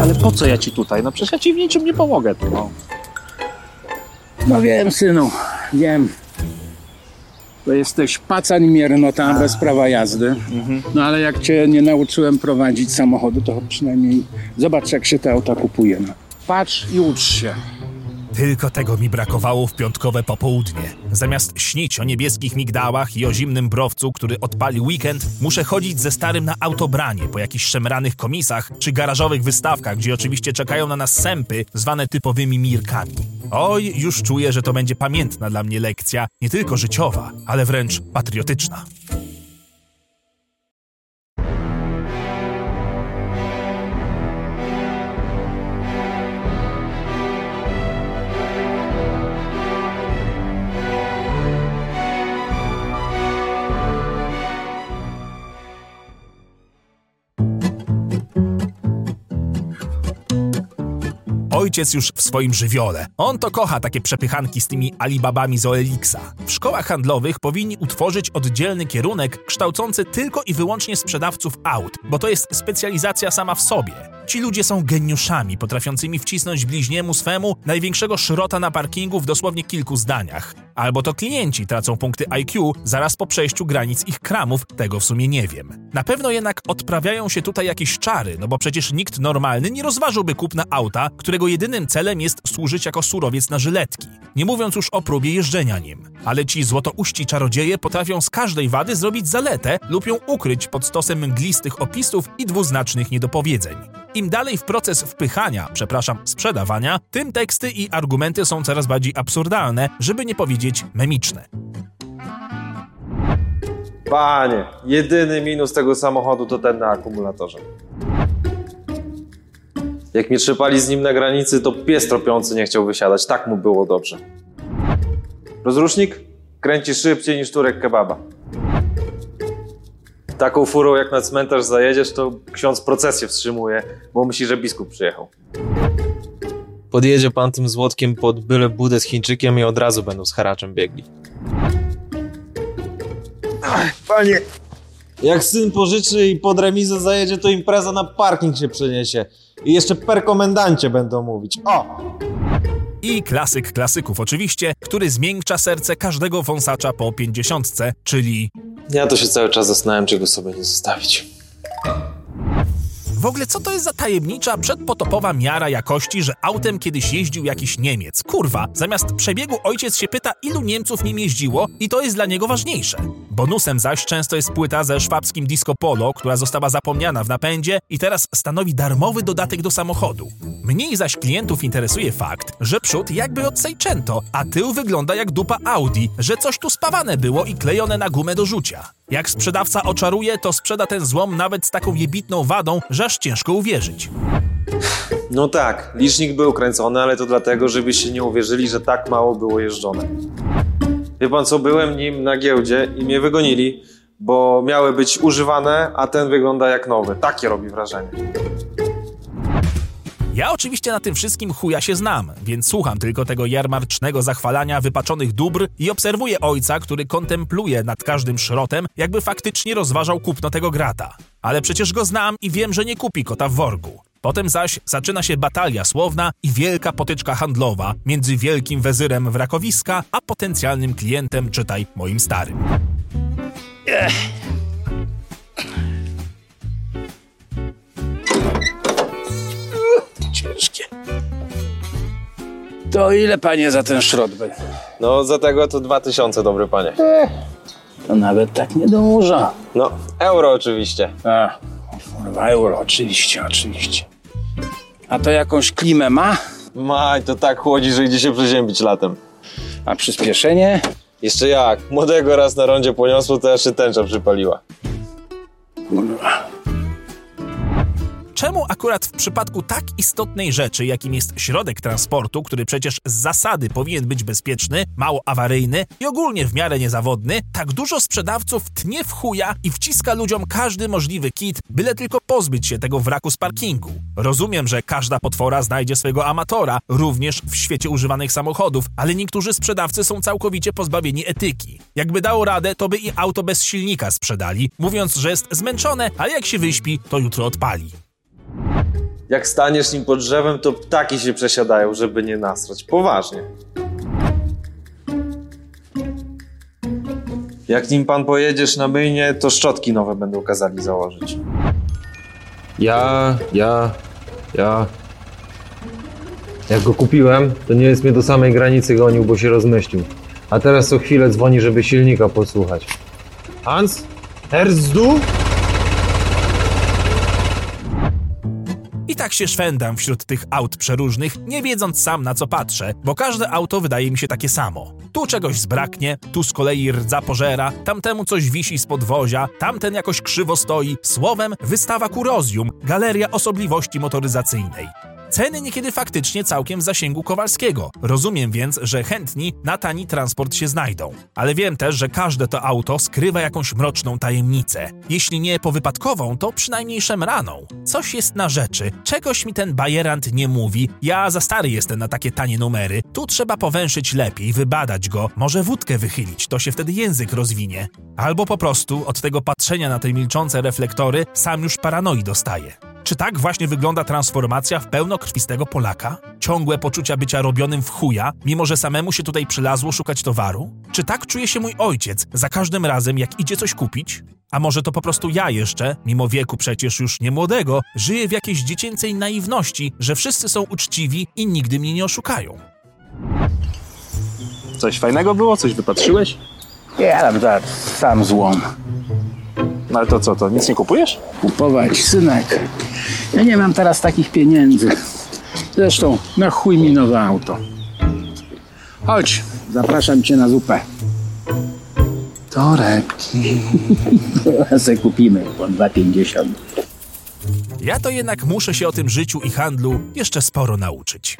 Ale po co ja ci tutaj? No przecież ja ci w niczym nie pomogę. tu, No. No wiem, synu, wiem. To jesteś pacań miernota bez prawa jazdy. No ale jak cię nie nauczyłem prowadzić samochodu, to przynajmniej zobacz, jak się te auta kupuje. No. Patrz i ucz się. Tylko tego mi brakowało w piątkowe popołudnie. Zamiast śnić o niebieskich migdałach i o zimnym browcu, który odpali weekend, muszę chodzić ze starym na autobranie po jakichś szemranych komisach czy garażowych wystawkach, gdzie oczywiście czekają na nas sępy zwane typowymi mirkami. Oj, już czuję, że to będzie pamiętna dla mnie lekcja, nie tylko życiowa, ale wręcz patriotyczna. Ojciec już w swoim żywiole. On to kocha takie przepychanki z tymi Alibabami z OLX-a. W szkołach handlowych powinni utworzyć oddzielny kierunek kształcący tylko i wyłącznie sprzedawców aut, bo to jest specjalizacja sama w sobie. Ci ludzie są geniuszami, potrafiącymi wcisnąć bliźniemu swemu największego szrota na parkingu w dosłownie kilku zdaniach. Albo to klienci tracą punkty IQ zaraz po przejściu granic ich kramów, tego w sumie nie wiem. Na pewno jednak odprawiają się tutaj jakieś czary, no bo przecież nikt normalny nie rozważyłby kupna auta, którego jedynym celem jest służyć jako surowiec na żyletki. Nie mówiąc już o próbie jeżdżenia nim. Ale ci złotouści czarodzieje potrafią z każdej wady zrobić zaletę lub ją ukryć pod stosem mglistych opisów i dwuznacznych niedopowiedzeń. Im dalej w proces wpychania, przepraszam, sprzedawania, tym teksty i argumenty są coraz bardziej absurdalne, żeby nie powiedzieć memiczne. Panie, jedyny minus tego samochodu to ten na akumulatorze. Jak mnie trzepali z nim na granicy, to pies tropiący nie chciał wysiadać. Tak mu było dobrze. Rozrusznik kręci szybciej niż turek kebaba. Taką furą jak na cmentarz zajedziesz, to ksiądz procesję wstrzymuje, bo myśli, że biskup przyjechał. Podjedzie pan tym złotkiem pod byle budę z Chińczykiem i od razu będą z haraczem biegli. Panie! Jak syn pożyczy i pod remizę zajedzie, to impreza na parking się przeniesie. I jeszcze per komendancie będą mówić. O! I klasyk klasyków oczywiście, który zmiękcza serce każdego wąsacza po pięćdziesiątce, czyli Ja to się cały czas zastanawiam, czego sobie nie zostawić. W ogóle co to jest za tajemnicza, przedpotopowa miara jakości, że autem kiedyś jeździł jakiś Niemiec? Kurwa, zamiast przebiegu ojciec się pyta, ilu Niemców nim jeździło i to jest dla niego ważniejsze. Bonusem zaś często jest płyta ze szwabskim disco polo, która została zapomniana w napędzie i teraz stanowi darmowy dodatek do samochodu. Mniej zaś klientów interesuje fakt, że przód jakby od Seicento, a tył wygląda jak dupa Audi, że coś tu spawane było i klejone na gumę do rzucia. Jak sprzedawca oczaruje, to sprzeda ten złom nawet z taką jebitną wadą, że aż ciężko uwierzyć. No tak, licznik był kręcony, ale to dlatego, żebyście nie uwierzyli, że tak mało było jeżdżone. Wie pan co, byłem nim na giełdzie i mnie wygonili, bo miały być używane, a ten wygląda jak nowy. Takie robi wrażenie. Ja oczywiście na tym wszystkim chuja się znam, więc słucham tylko tego jarmarcznego zachwalania wypaczonych dóbr i obserwuję ojca, który kontempluje nad każdym szrotem, jakby faktycznie rozważał kupno tego grata. Ale przecież go znam i wiem, że nie kupi kota w worku. Potem zaś zaczyna się batalia słowna i wielka potyczka handlowa między wielkim wezyrem wrakowiska, a potencjalnym klientem, czytaj moim starym. Ciężkie. To ile panie za ten szrot? No, za tego to 2000, dobry panie. To nawet tak nie dużo. No, euro oczywiście. A, kurwa, euro, oczywiście, oczywiście. A to jakąś klimę ma? Maj, to tak chłodzi, że idzie się przeziębić latem. A przyspieszenie? Jeszcze jak, młodego raz na rondzie poniosło, to aż się tęcza przypaliła. Kurwa. Czemu akurat w przypadku tak istotnej rzeczy, jakim jest środek transportu, który przecież z zasady powinien być bezpieczny, mało awaryjny i ogólnie w miarę niezawodny, tak dużo sprzedawców tnie w chuja i wciska ludziom każdy możliwy kit, byle tylko pozbyć się tego wraku z parkingu? Rozumiem, że każda potwora znajdzie swojego amatora, również w świecie używanych samochodów, ale niektórzy sprzedawcy są całkowicie pozbawieni etyki. Jakby dało radę, to by i auto bez silnika sprzedali, mówiąc, że jest zmęczone, ale jak się wyśpi, to jutro odpali. Jak staniesz nim pod drzewem, to ptaki się przesiadają, żeby nie nasrać. Poważnie. Jak nim pan pojedziesz na myjnie, to szczotki nowe będą kazali założyć. Ja, ja, ja. Jak go kupiłem, to nie jest mnie do samej granicy gonił, bo się rozmyślił. A teraz co chwilę dzwoni, żeby silnika posłuchać. Hans? Herzdu? I tak się szwendam wśród tych aut przeróżnych, nie wiedząc sam na co patrzę, bo każde auto wydaje mi się takie samo. Tu czegoś zbraknie, tu z kolei rdza pożera, tamtemu coś wisi z podwozia, tamten jakoś krzywo stoi. Słowem, wystawa kurozjum, galeria osobliwości motoryzacyjnej. Ceny niekiedy faktycznie całkiem w zasięgu Kowalskiego. Rozumiem więc, że chętni na tani transport się znajdą. Ale wiem też, że każde to auto skrywa jakąś mroczną tajemnicę. Jeśli nie powypadkową, to przynajmniej szemraną. Coś jest na rzeczy, czegoś mi ten bajerant nie mówi. Ja za stary jestem na takie tanie numery. Tu trzeba powęszyć lepiej, wybadać go, może wódkę wychylić, to się wtedy język rozwinie. Albo po prostu od tego patrzenia na te milczące reflektory sam już paranoi dostaje. Czy tak właśnie wygląda transformacja w pełnokrwistego Polaka? Ciągłe poczucia bycia robionym w chuja, mimo że samemu się tutaj przylazło szukać towaru? Czy tak czuje się mój ojciec za każdym razem, jak idzie coś kupić? A może to po prostu ja jeszcze, mimo wieku przecież już nie młodego, żyję w jakiejś dziecięcej naiwności, że wszyscy są uczciwi i nigdy mnie nie oszukają? Coś fajnego było? Coś wypatrzyłeś? Ja tam za sam złom. No ale to co, to nic nie kupujesz? Kupować, synek. Ja nie mam teraz takich pieniędzy. Zresztą, na chuj mi nowe auto. Chodź, zapraszam cię na zupę. Torebki. Se kupimy po 2,50. Ja to jednak muszę się o tym życiu i handlu jeszcze sporo nauczyć.